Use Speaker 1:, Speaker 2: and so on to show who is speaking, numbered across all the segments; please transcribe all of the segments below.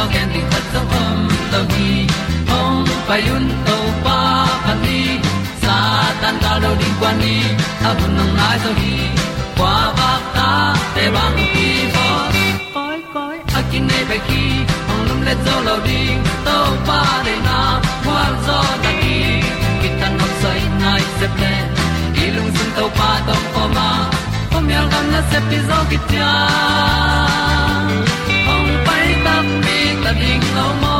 Speaker 1: ti zo gen di khat zo om to gi hong pai un to pa pan ni sa tan ga lo ding kwan ni. A bu nang mai to gi kwa ba ta te bang ki bo koi koi a kin nei ba ki hong lum le zo lo ding to pa de na kwa zo da ki ki tan nok sai nai se ple ilung sun to pa to pa ma. Pom yal gam na se pi zo ki tia ta ding lo mo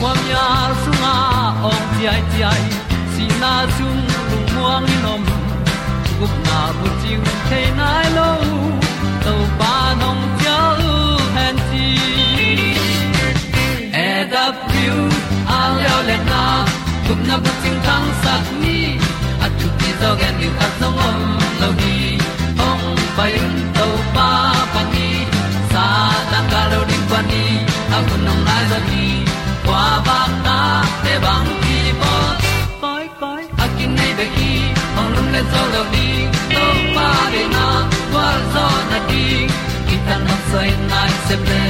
Speaker 1: mya ya sunga ong ti ai ti ai si na chung lu muang ni nom gup na bu ting te nai lo to pa nong pia u han ti e da pru a leo le na. Gup na bu ting tang sat ni at tu ti dog and you at no om lo ni ong pai un pa ni a bu nong lai za ni kwa ba ta te bang ki bo koi koi a kin nei be ki ong lum le zo lo ni to pa de na kwa zo na di ki ta na sai nai se ple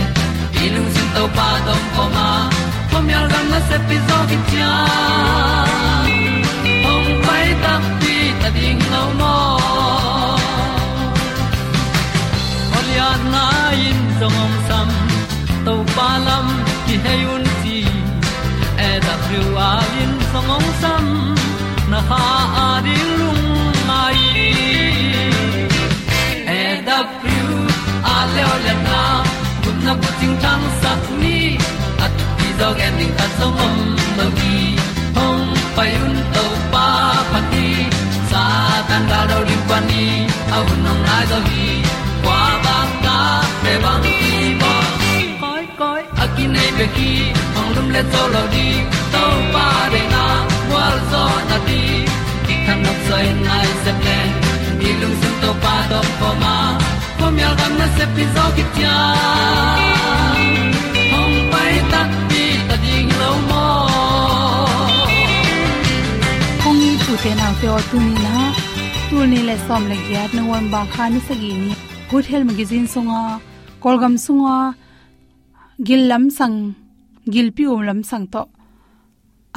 Speaker 1: ilung sin to pa dom ko ma pom yal gam na se pi zo ki tia ong pai ta pi ta ding lo mo Olia na in zong om sam to pa lam ki hay un ti e da thru a in song ong sam na ha a di lung mai e da thru a le o le na kun na bu ting tang sat ni at ti dog ending ta zong om no gi hong pai un to pa pa ti sa tan ga do ri pa ni au nong lai do gi qua ba ta pe bang ki koi ki nei pe ki ong lum le zo lo di to pa de na wa zo na di ki kan nok sai nai se ple ni lung sun to pa to po ma. Po mi al gam na se pi zo ki tia ong pai ta ti ta ding lo mo
Speaker 2: kong ni tu te na pe o tu ni na tu ni le som le gyat na wan ba kha ni sa gi ni good health magazine songa kolgam sunga gil lam sang, gil pi um lam sang to.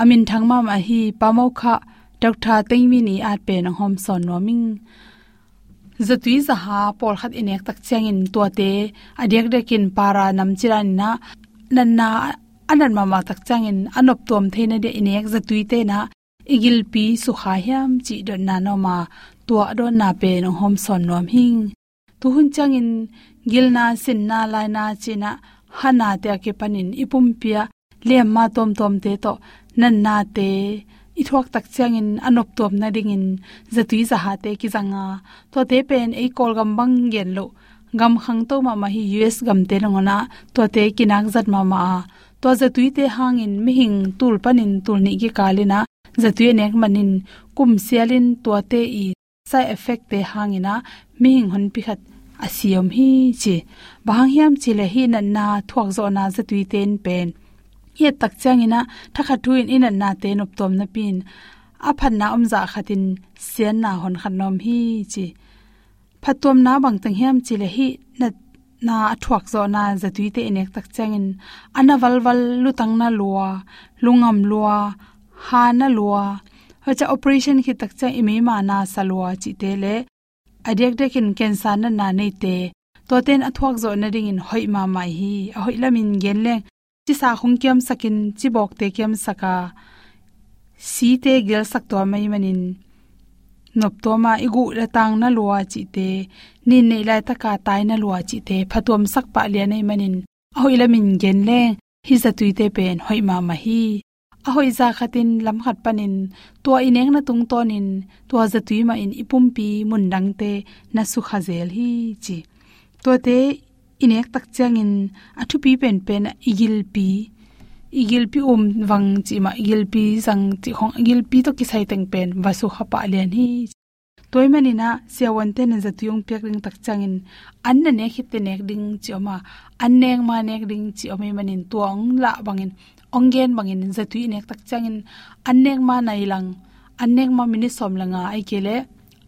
Speaker 2: Amin thang ma ma hi pamau kha dr tengmi ni at pe na hom son no ming. Zatui za ha por khat inek tak chang in to te adek dekin para nam chiran na, nan na anan ma ma tak chang in anop tom theina de inek zatui te na. Igil pi su kha hiam, chi don na no ma tua do na pe no hom son no hing tu hun chang in gil na, sin na, lai na, chi na hana te ake panin. Ipum pia le ma tom tom te to. Nan na te. I thuak tak chang in anop tom na ding in zatui za ha te ki zanga. To te pen e kol gam bang gen lo. Gam khang to ma ma hi us gam te longona to te kinak zat ma ma. To zatui te hang in mi hing tul panin, tul ni ki kalina. Zatui nek manin. Kum sialin to te i. Sai effect te hangina. Mi hing hon pi khat asiam hi chi. Bang hiam chi le hi na na thuak zo na zatui ten pen. Ye tak changina thakha tuin in na te nop tom na pin. A phan na om za khatin sian na hon khan nom hi chi. Phatom na bang tang hiam chi le hi na na athuak zo na zatui te inek tak changin ana wal wal lu tang na lua, lungam lua, ha na lua. Hacha operation khi tak cha ime ma na salwa chi te le adek dekin cancer na na nei te. To ten athuak zo na ring in hoi ma mai hi. A hoi lamin gen le. Chi sa khung kiam sakin, chi bok te kiam saka. Si te gel sak to mai manin. Nop to ma igu la tang na lua chi te. Ni nei lai ta ka tai na lua chi te. Phatom sak pa le nei manin. A hoi lamin gen le. Hi za tui te pen hoi ma ma hi ahoi za khatin lam khat panin. To ineng na tung tonin. To za tui ma in ipum pi mun dang te na su kha zel hi chi. To te inek tak chang in. Athu pi pen pen igil pi. Igil pi um wang chi ma igil pi sang chi khong igil pi to ki sai teng pen. Wa su kha pa len hi toy mani na siawan te na zatiung um pek ring tak changin an na ne khit te nek ding chi oma. An neng ma nek ding chi omi manin tuang la bangin ongen bangin zatui nek tak changin. An ma nai lang an ma mini som langa ai kele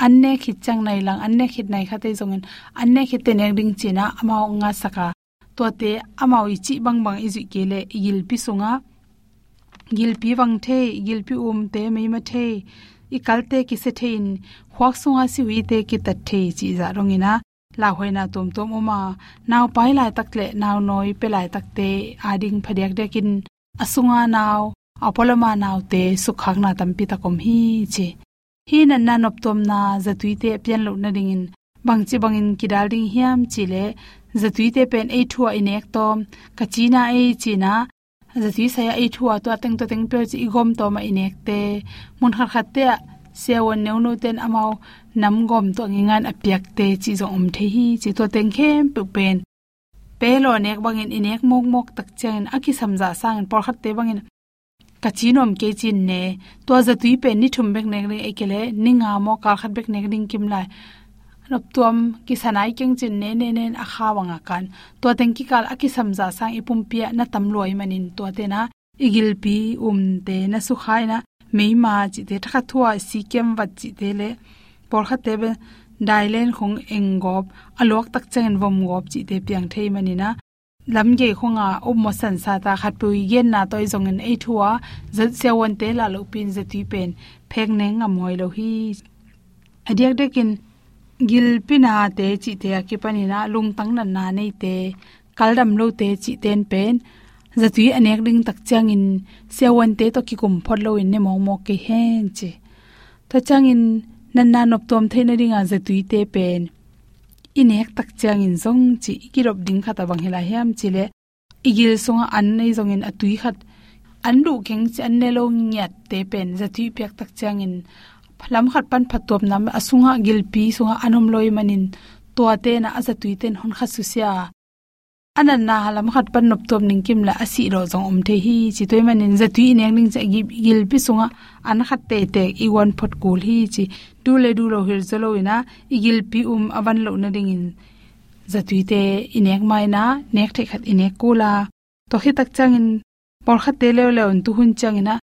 Speaker 2: anne khit chang nai lang anne khit nai khate jongin anne khit te nek ding china ama nga saka. To te ama wi chi bang bang izi kele igil pi sunga gil pi wang the, gil pi um te, me ma the. I kal te ki se the in khwak sunga si wi te ki ta the chi za rongina. La hoina tom tom oma. Naw pai lai tak le naw noi pe lai tak te ading phadiak dekin asunga naw apolama naw te sukhak na tampi takom hi che hi nan na nop tom na zatui te pian lo na ding in bang chi bang in kidal ding hiam chi le zatui te pen e thua in ek tom. Kachina e chi na zatui sa e thua to teng to teng pe chi igom to ma in ek te. Mun khar khat te sewon neu no ten amao nam gom to ngan apyak te chi zo om the hi chi to teng khem pu pen pelo nek bangin, inek mok mok tak chen aki samja sang, por khat te bangin. Ka chinom ke chin ne to za tui pe ni thum bek nek re ekele ninga mo ka khat bek nek ding kim lai. Rop tuam, ki sanai keng chin ne ne ne, a kha wanga kan. To teng ki kal aki samja sang, ipum pia na tam loi manin. To te na, igil pi um te, na su khai na meima chi te, thakha thua, si kem wat chi te le. Por khat te be dailen khong engop alok tak chen vom gop, chi te piang thei manina lam ge khonga um mo san sa ta khat pui gen na toy zong en ei thua zat se won te la lo pin za ti pen, phek ne nga moi lo hi. Adiak dekin gil pina te chi te ki pani na, lung tang na na nei te kaldam lo te chi ten pen zatui anek ding tak chang in se won te to ki kum phot lo in ne mo mo ke hen che. Ta chang in nan na nop tom theina ringa ze tui te pen inek tak chang in zong chi ikirop ding khata bang hela hiam chile igil songa an nei zong in atui khat an ru keng chi an ne lo nyat te pen za thui pek tak chang in phlam khat pan phatop nam asunga gilpi sunga anom loi manin to te na aza tuiten hon kha su anan na halam khat pan nop tom ning kim la asi ro jong om the hi. Chi toy manin za tu neng ning za gi gil pi sunga. An khat te te i wan phot kul hi. Chi du le du lo hir zalo ina. I gil pi um awan lo na ding in za tu te inek mai na. Nek the khat inek kula to hi tak chang in por khat te le le un tu hun chang ina.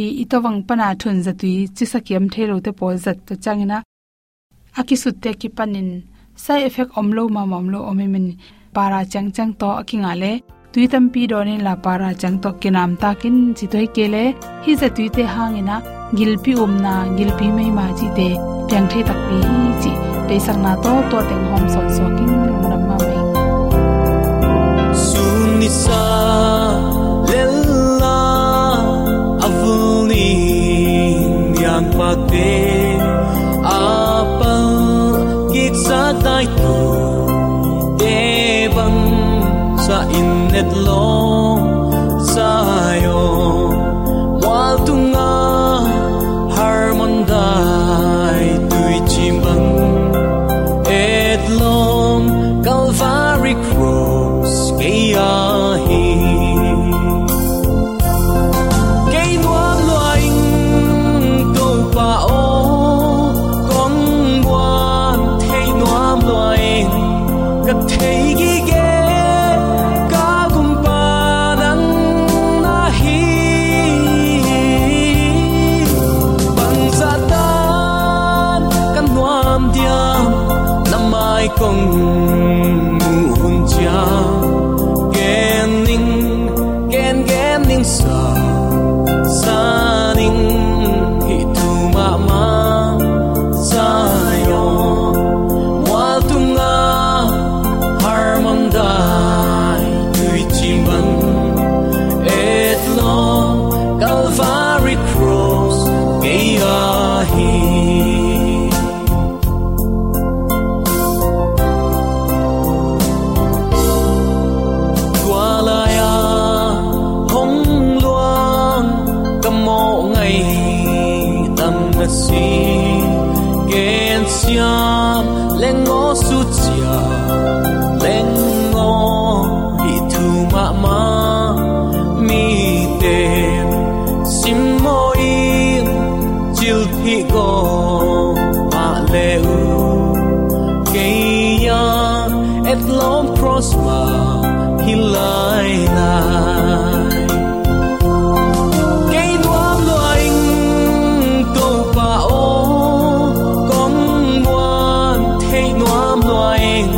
Speaker 2: I itawang pana thun za tu chi sakiam the lo te pol zat to chang ina. Akisut te ki panin sai effect omlo ma mamlo omemen para chang chang to akinga le. Tuitam pi do la para chang to kinam ta kin chi toi ke le. Hi za tuite hangena gilpi umna gilpi mai ma chi te pyang the tak pi chi. Pe sang na to to teng hom son so kin nam ma mai.
Speaker 3: Suni sa lella avuni yang pate apal git sa dai innet lo lom prosper hi lai lai Kay nuam loing to pa o Kong muan thấy nuam loing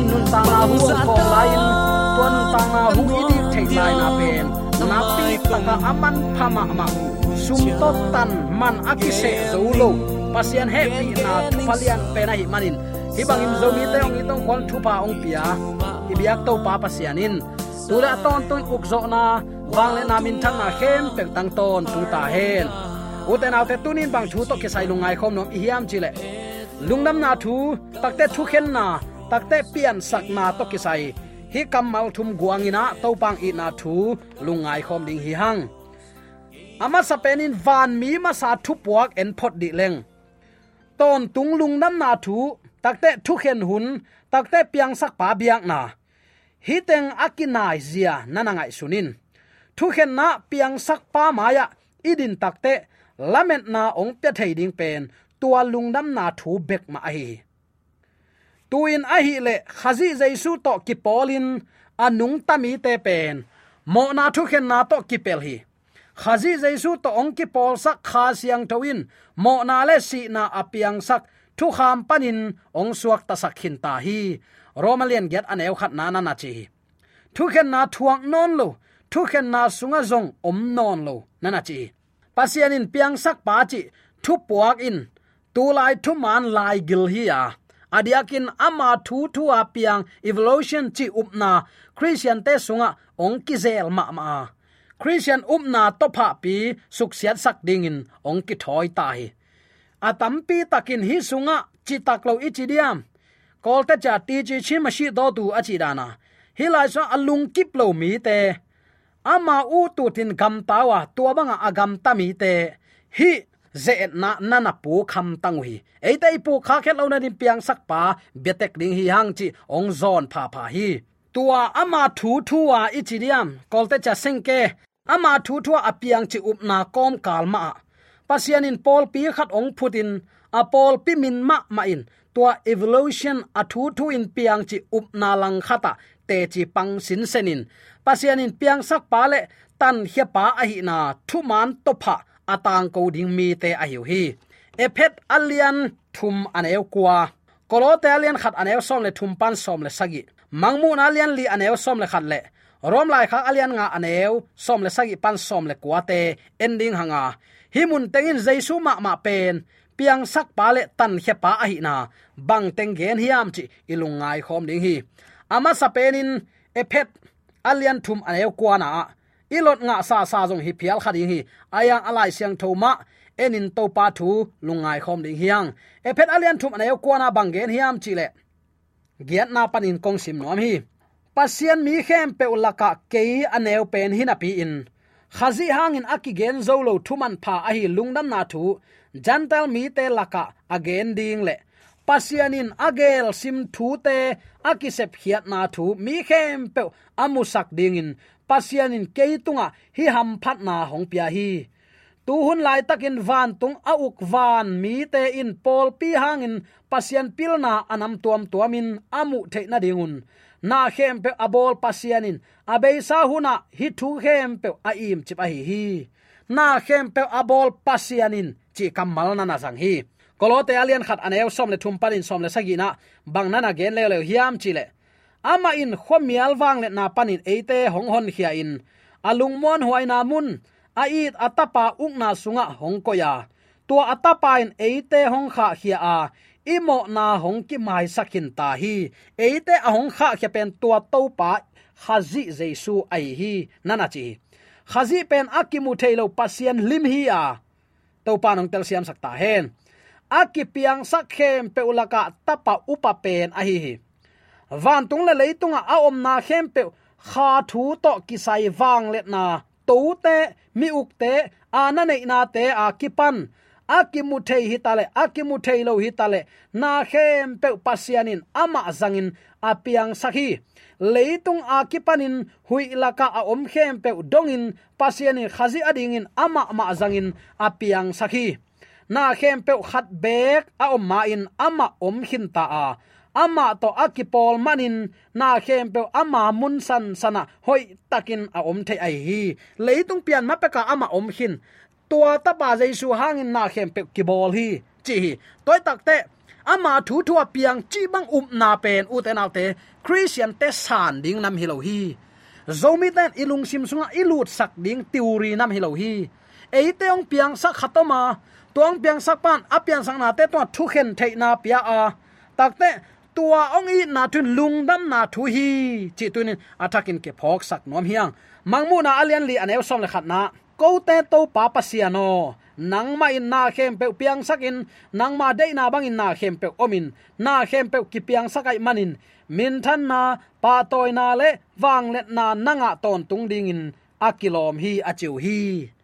Speaker 3: in
Speaker 4: nun ta na hu ko lain tuan nun ta na hu i di thei lai na pen na pi taka aman phama ma sum to tan man akise zolo pasian he pi na phalian pe na hi manin hi bangim zomi te ong itong kwal thu pa ong pia i biak to pa pasianin tula ton ton uk zo na bang le namin thang na hem pek tang ton, tu ta hen. Uten autte tunin bang thu to ke sai lungai khom nom i hiam chile lungnam na thu takte thu khen na takte pian sak na to ke sai. Hi kamal thum guangina to pang i na thu lungai khom ding hi hang. Ama sapenin van mi, ma sa thu puak en phot di leng. Ton tung lungnam na thu takte thu khen hun takte piang sak pa biak na. Hiteng akinai zia, nanangai sunin thu khen na piang sak pa maya, idin takte, lament na ong pe thei ding pen, tua lungdam na thu bek ma hi tuin a hi le khazi jaisu to ki polin anung tami te pen, mo na thu khen na to ki pel hi. Khazi jaisu to ong ki pol sak kha siang toin mo na le si na apiang sak thu kham panin ong suak ta sak khin ta hi. Romalian get aneu khat na na na chi thu khen na thuang non lo thu khen na sunga zong om non lo. Nana chi. Pasian in piang sak pa chi. Thu puak in. Tu lai thu man lai gil hi ya. Adiakin ama thu thu a piang evolution chi upna. Christian te sunga ong ki zel ma ma. Christian upna to pha pi suk siat sak ding in ong ki thoi tai atampi takin hi sunga chi taklo ichidiam kolte cha ti chi chi ma shi do tu achi dana hilai so alung kip lo mi te ama u tu tin gam tawa tua banga agam tami te. Hi, ze na na na pu kham tang hi ei tai pu kha khet lo na din piang sak pa, betek ding hi hang chi ong zon pha pha hi. Tua ama thu thu wa ichiriam kolte cha sengke ama thu thu apiang chi up na kom kalma pasian in pol pi khat ong phutin a pol pi min ma ma in. Tua evolution a thu thu in piang chi up na lang khata te chi pang sin senin. Pasian in piang sak pa le, tan hia pa a hi na thu man to pha, atang ko ding mi te a hiu hi ephet alian thum aneu kwa kolote alian khat aneu som le thum pan som le sagi. Mangmu na alian li aneu som le khat le. Rom lai kha alian nga aneu som le sagi pan som le kwa te ending hanga. Himun tengin jaisu ma ma pen. Piang sak pa le tan he pa a hi na. Bang teng gen hiam chi ilungai khom ding hi ama sapenin ephet alian thum aneu kwana ilot nga sa sa jong hi phial khading hi. Ayang alai siang thoma, enin to pa thu lungai khom ding hiang. Ephet alian thum anayo kwana bangen hiam chile. Giat na panin kong sim nom hi. Pasian mi khem pe ulaka ke aneu pen hin api in. Khazi hangin akigen zolo thuman pha ahi lungdam na thu. Jantal mi te laka again ding le pasianin agel sim thu te, akisep hiat na thu, mi khem pe amusak dingin. Pasianin keitunga, hi ham phat na hong pia hi. Tu hun lai takin van tung a uk van, mi te in pol pi hangin, pasian pilna anam tuam tuamin, amu the na dingun. Na khem pe abol pasianin, abei sa huna, hi thu khem pe a im chip a hi hi. Na khem pe abol pasianin, chi kamal na na sang hi. Kolote alian khat anew som le thum parin som le sagina bang na na gen le le hiam chi le ama in khomial wang le na panin eite hong hon khia in alung mon huai na mun a it atapa ukna sunga hong ko ya tua atapa in eite hong kha khia a imo na hong ki mai sakin ta hi eite a hong kha khia pen tua to pa khazi jesu ai hi nana chi khazi pen akimu thailo pasien lim hi a to pa nong tel siam sakta hen akipiang sakhem pe ulaka tapa upa pen a hi hi van tung le leitunga a om na khem pe kha thu to kisai wang let na to te mi uk te ana nei na te a kipan akimu thei hitale akimu thei lo hitale na khem pe pasianin ama zangin apiang sakhi. Leitung akipanin hui laka a om khem pe dongin pasianin khazi adingin ama ama zangin apiang sakhi na khem pe khat bek, a om ma in ama om hin ta a. Ama to akipol manin, na khem pe ama mun san sana, hoi takin a om the ai hi. Leitung pian ma pe ka ama om hin. Tua ta ba jaisu hangin na khem pe ki bol hi. Chi hi. Toy tak te ama thu thua piang chi bang um na pen u te naw te, christian te san ding nam hilo hi. Zomi ten ilung sim sunga ilut sak ding tiuri nam hilo hi. Eite ong piang sak khatoma tuang piang sak pan apian sang na te to thu khen thei na pia a. Takte tua ong i na tun lungdam na thu hi. Chi tunin atakin ke phok sak nom hiang. Mangmu na alian li anew som le khat na. Ko te to pa pasiano nang ma in na khem pe piang sakin nang ma dei na bang in na khem pe omin. Na khem pe ki piang sakai manin. Min than na, pa toy na le, wang let na nanga ton tung ding in. Akilom hi achiu hi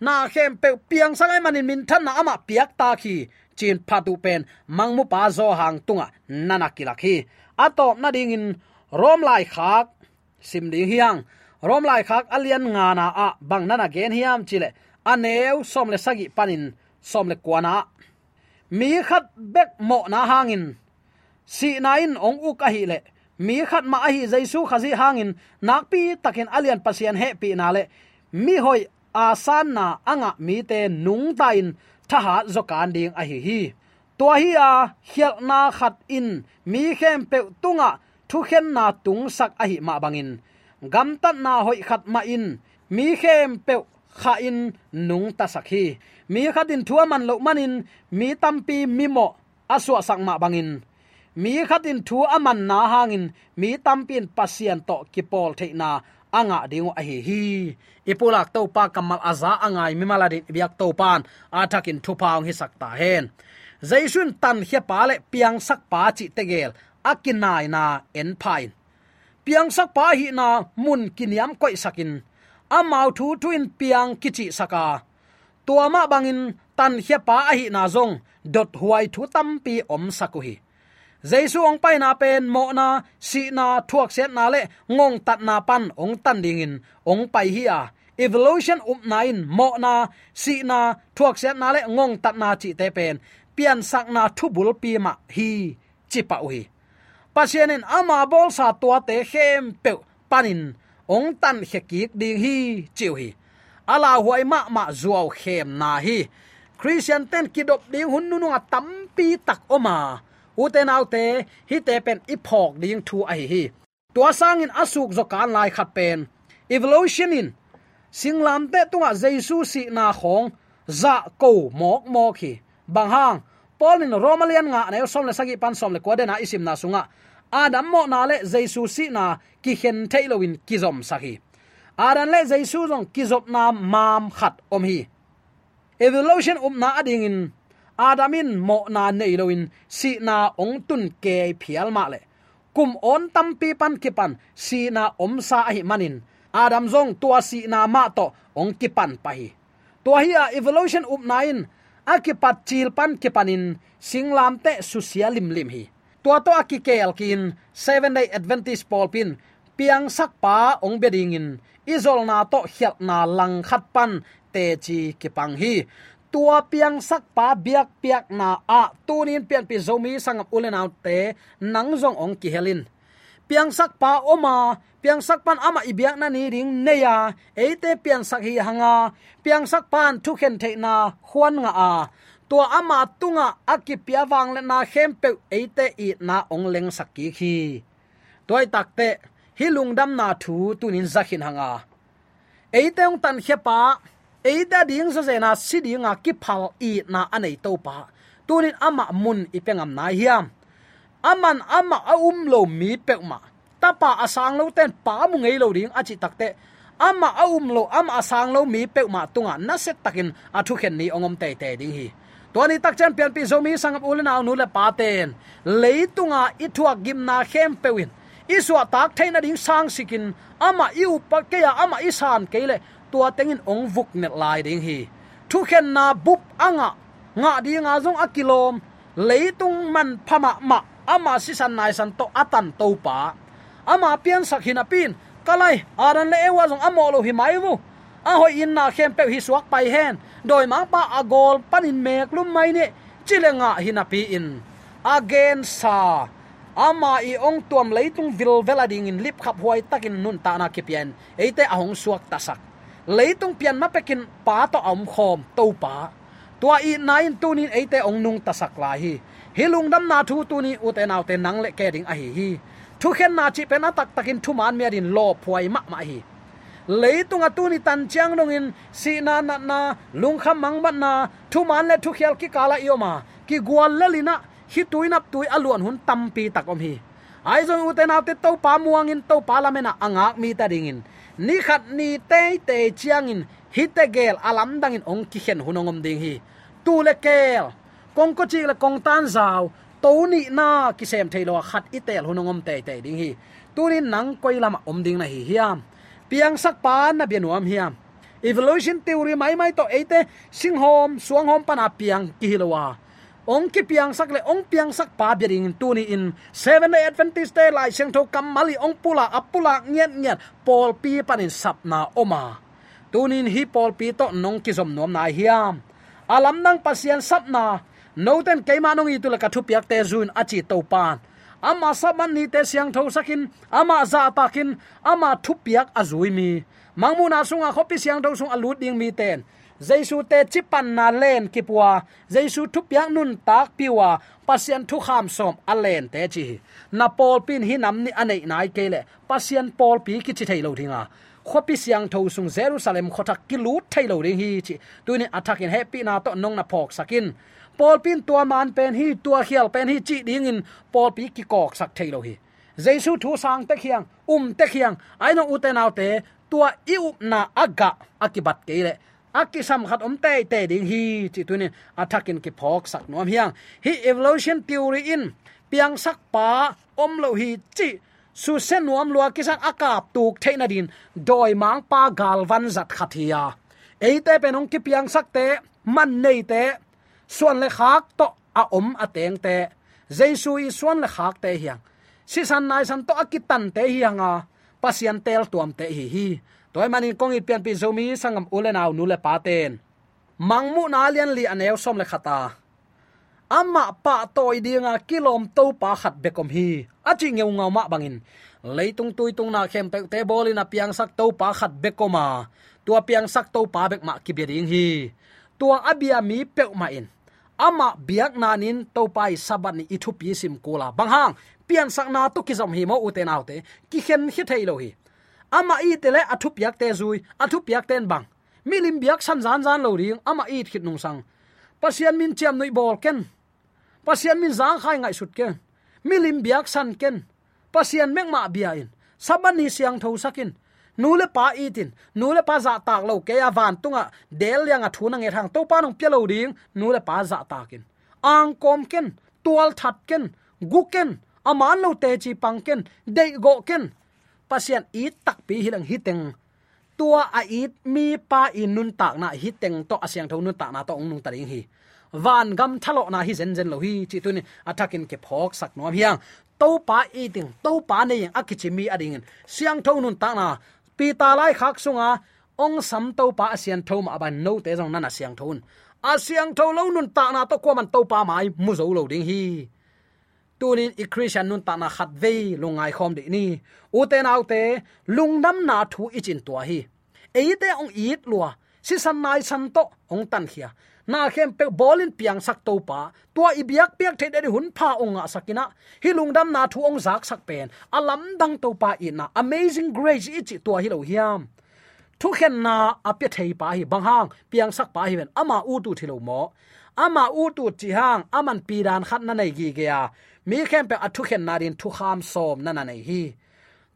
Speaker 4: na khem pe piang sakai manin min than na ama piak ta khi. Chin phatu pen mangmu pa zo hang tunga, nana kilakhi atop na ding in rom lai khak, sim ding hiang. Rom lai khak, alian nga na a, bang nana gen hiam chile. Aneu, som le sagi panin, som le kwana mi khat bek mo na hangin si na in ong u ka hi le. Mi khat ma hi jaisu khazi hangin nakpi takin alian pasian he pi na le. Mi hoi asan na anga mi te nung ta in zo kan ding a hi hi. To hi a hial na khat in, mi khem pe tunga, thu khen na tung sak a hi ma bangin. Gam tat na hoi khat ma in, mi khem pe kha in nung ta sakhi mi khatin thua man lo manin mi tampi mi mo aswa sak ma bangin. Mi khatin thu aman na hangin, mi tampin pasien to kipol theina anga dingo a hi. Hi ipulak to pa kamal aza angai mi maladin biak to pan. Athakin thupaung hi sakta hen. Zaisun tan hia pa le piang sak pa chi tegel. Akinai na en pain piang sak pa hi na mun kiniam koi sakin. Amau thu thu piang kichi saka. Tuama bangin tan khia pa a hi na zong. Dot huai thu tampi om sakuhi jaisu ong pai na pen, mo na, si na, thuak set na le, ngong tat na pan, ong tan ding in, ong pai hi a. Evolution up nine mo na, si na, thuak set na le, ngong tat na chi te pen. Pian sak na thu bul pi ma, hi, chi pa ui. Pasianin ama bol sa tua te khem pe panin ong tan khekik ding hi chiu hi ala huai ma ma zuaw khem na hi. Christian ten kidop ding hun nu nu tam pi tak oma uten autte hi te pen iphok ding thu ai hi tua sang in asuk zo kan lai khat pen. Evolution in. Singlam te tunga jesu si na khong. Za ko mok mok hi. Bang hang. Paul in romalian nga ne som le sagi pan som le ko na isim na sunga. Adam mo na le jesu si na ki hen thailowin kizom sahi aran le jesu zong kizop na mam khat om hi. Evolution um na ading in adamin mo na nei loin si na ong tun ke phial ma le. Kum on tam pi pan ki pan, si na om sa hi manin. Adam zong tua si na ma to, ong ki pan pa hi. Tua hi a evolution up nain akipat chil pan ki panin singlam te susia lim lim hi. Tua to akikel kin seven day adventist paul pin, piang sak pa ong beding in, izol na to hiat na lang khat pan, te chi ki pang hi tua piang sak pa biak piak na a. Tunin pian pi zomi sang ulen out te, nang zong ong ki helin. Piang sak pa oma, piang sak pan ama ibyak na ni ring neya. Eite piang sak hi hanga, piang sak pan thu khen the na huan nga a. Tua ama tunga akipia wang le na khem pe eite i na ong leng sakki khi. Toy takte hi dam na thu tunin zakhin hanga. Eite ong tan pa eida ding zo zena si dinga ki phal i na anei to pa. Tunin ama mun ipengam na hiam. Aman ama a um lo mi pekma tapa asang lo ten pa mu ngei lo ding achi takte ama a um lo ama asang lo mi pekma tunga na set takin athu khen ni ongom te te ding hi. Tuani tak chan pian pi zo mi sangam ulen nu le pa ten. Leitunga ithua gimna khem pewin iswa tak thaina ding sang sikin. Ama iu pa ke ya, ama isan keile tua tengin ong vuk net lai ding hi. Thu khen na bup anga, nga di nga zong akilom, leitung man phama ma, ama si san nai san to atan to pa. Ama pian sak hina pin, kalai, aran le ewa zong amolo hi mai vu. A hoi in na khem pe hi suak pai hen, doi ma pa agol panin mek lum mai ne chilenga hina pi in. Again sa, ama i ong tuam leitung vil velading in lip khap huai takin nun ta na kipian eite ahong suak tasak leitung pian ma pekin pa to om khom to pa. Tua i nine tunin eite ong nung tasak la hi. Hilung dam na thu tu ni u te naw te nang le ke ding a hi hi. Thu khen na chi pe na tak takin thu man me din lo phuai ma ma hi. Leitung a tu ni tan chiang dong in, si na na na, lung kham mang ban na, thu man le thu khial ki kala yo ma ki gwal le lina hi tuinap tui aluan hun tampi tak om hi. Ai zong u te naw te to pa muang in to pa la mena angak mi ta ding in ni khat ni te te chiang in hite gel alam dang in ong ki khen hunongom ding hi. Tu le kel, kong ko chi le kong tan zaw to ni na ki sem thailo khat itel hunongom te te ding hi. Tu ni nang koi lama om ding na hi hiam. Piang sak pa na bianuam hiam. Evolution theory mai mai to e ate sing hom suang hom pana piang ki hilowa ong ki piang sak le ong piang sak pa bering tu ni in seven day adventist day lai seng tho kam mali ong pula apula nyet nyet pol pi panin sap na oma. Tunin hi pol pi to nong ki som nom na hiam. Alam nang pasian sap na no ten keima nong itu la ka thu piak te zun achi to pan. Ama saban ni te siang tho sakin, ama za takin ama thu piak azui mi. Mangmuna sunga khopi siang tho sung alut ding mi ten jaisu te chipan na len kipua. Jaisu thu piang nun tak piwa. Pasien thu kham som alen te chi. Na pol pin hi nam ni anei nai kele pasien pol pi ki chi thailo thinga khopi siang tho sung jerusalem khotak ki lu thei lo ring hi chi. Tuini attack in happy na to nong na phok sakin. Pol pin tua man pen hi, tua khial pen hi chi ding in. Pol pi ki kok sak thailo hi. Jaisu thu sang te khiang um te khiang. Aino uten autte tua i na aga akibat kele akisam khat om te te ding hi chi à, tunin attacking ki phok sak nom hiang. Hi evolution theory in. Piang sak pa om lo hi chi su sen nuam lua kisan akap tuk theina din doi mang pa gal van zat khathia eite à. penong ki piang sak te man nei te suan le khak to a om a teng te jesu i suan le khak te hiang. Si san nai san to akitan te hianga à. pasian tel tuam te hi hi toy manin kong i pian pi zomi, sangam ulenaw nu le paten. Mangmu na lian li anew som le khata. Amma pa toy dinga kilom to pa khat bekom hi. Achi ngeu nga ma bangin. Leitung tui tung na khem pe te bolina piang sak to pa khat bekoma tua piang sak to pa bek ma ki hi. Tua abia mi pe ma in. Ama biak nanin to pai sabat ni ithu pi sim kula bang hang. Pian sak na to ki zom hi mo u autte te. Ki khen hi thailo hi ama i te le athu piak te zui athu piak ten bang. Milim biak san zan zan lo ring, ama i khit nung sang. Pasian min chiam noi bol ken. Pasian min zang khai ngai sut ken. Milim biak san ken. Pasian mek ma bia in. Sabani siang tho sakin. Nule pa itin nule pa za tak lo ke ya van tunga. Del yang a thuna nge thang. To pa nong pelo ding nule pa za takin ang kom ken. Tual that ken. Guken aman lo te chi pang ken. De go ken pasian i tak pi hilang hiteng tua a it mi pa in nun tak na hiteng to asyang tho nun tak na to ong nung taring hi. Van gam thalo na hi zen zen lo hi, chi tu ni atakin ke phok sak nom hiang to pa i ting, to pa ne yang akichimi ading siang tho nun tak na, pi ta lai khak sunga ong sam to pa asian tho ma ban no te jong nana siang thon. A siang tho lo nun ta na to ko man to pa mai mu zo lo ding hi tunin i christian nun ta na khat ve lungai khom de ni. U te nau te lungnam na thu ichin tua hi. Eite ong it lua, si san nai san to, ong tan khia. Na khem pe bolin piang sak to pa, tua ibiak piak the de hun pha onga sakina. Hi lungdam na thu ong zak sak pen. Alam dang to pa ina amazing grace ichi tua hi lo hiam. Thu khen na apya thei pa hi bang hang, piang sak pa hi ben ama u tu thilo mo. Ama u tu chi hang, aman pi dan khat na nei gi ge ya mi khem pe athu khen na din thu kham som, na na nei hi.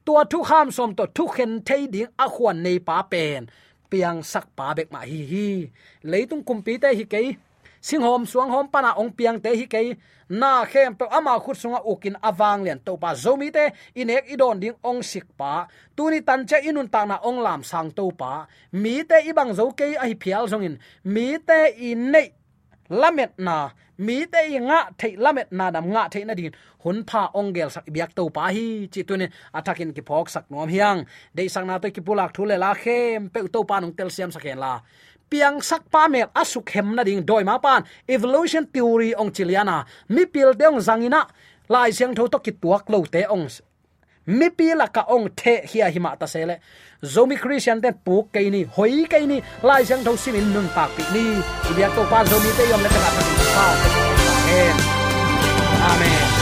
Speaker 4: Tua thu kham som to thu khen thei ding a khuan nei pa pen. Piang sak pa bek ma hi hi. Leitung kumpi te hi kei. Sing hom, suang hom, pana ong piang te hi kei. Na khem pe ama khut sunga ukin awang len to pa zomi te, inek idon ding ong sik pa. Tuni tan che inun ta na ong lam sang to pa. Mi te ibang zo kei a hi phial zongin. Mi te in nei lamet na, mi te nga thei lamet na dam nga thei na din. Hun pha ongel sak biak to pa hi, chi tu ne atakin ki phok sak nom hiang. De sang na to ki pulak thule la khem pe to pa nong tel siam sakhen la. Piang sak pa me asuk hem na ding doi ma pan. Evolution theory ong chiliana mi pil deong zangina. Lai siang tho to ki tuak lo te ong mi pi la ka ong the hia hi ma ta sele zomi christian ten pu ke ni, hoi ke ni, lai jang tho simin nun pa pi ni. Ibia to pa zomi te yom le ka ta pa amen. Amen.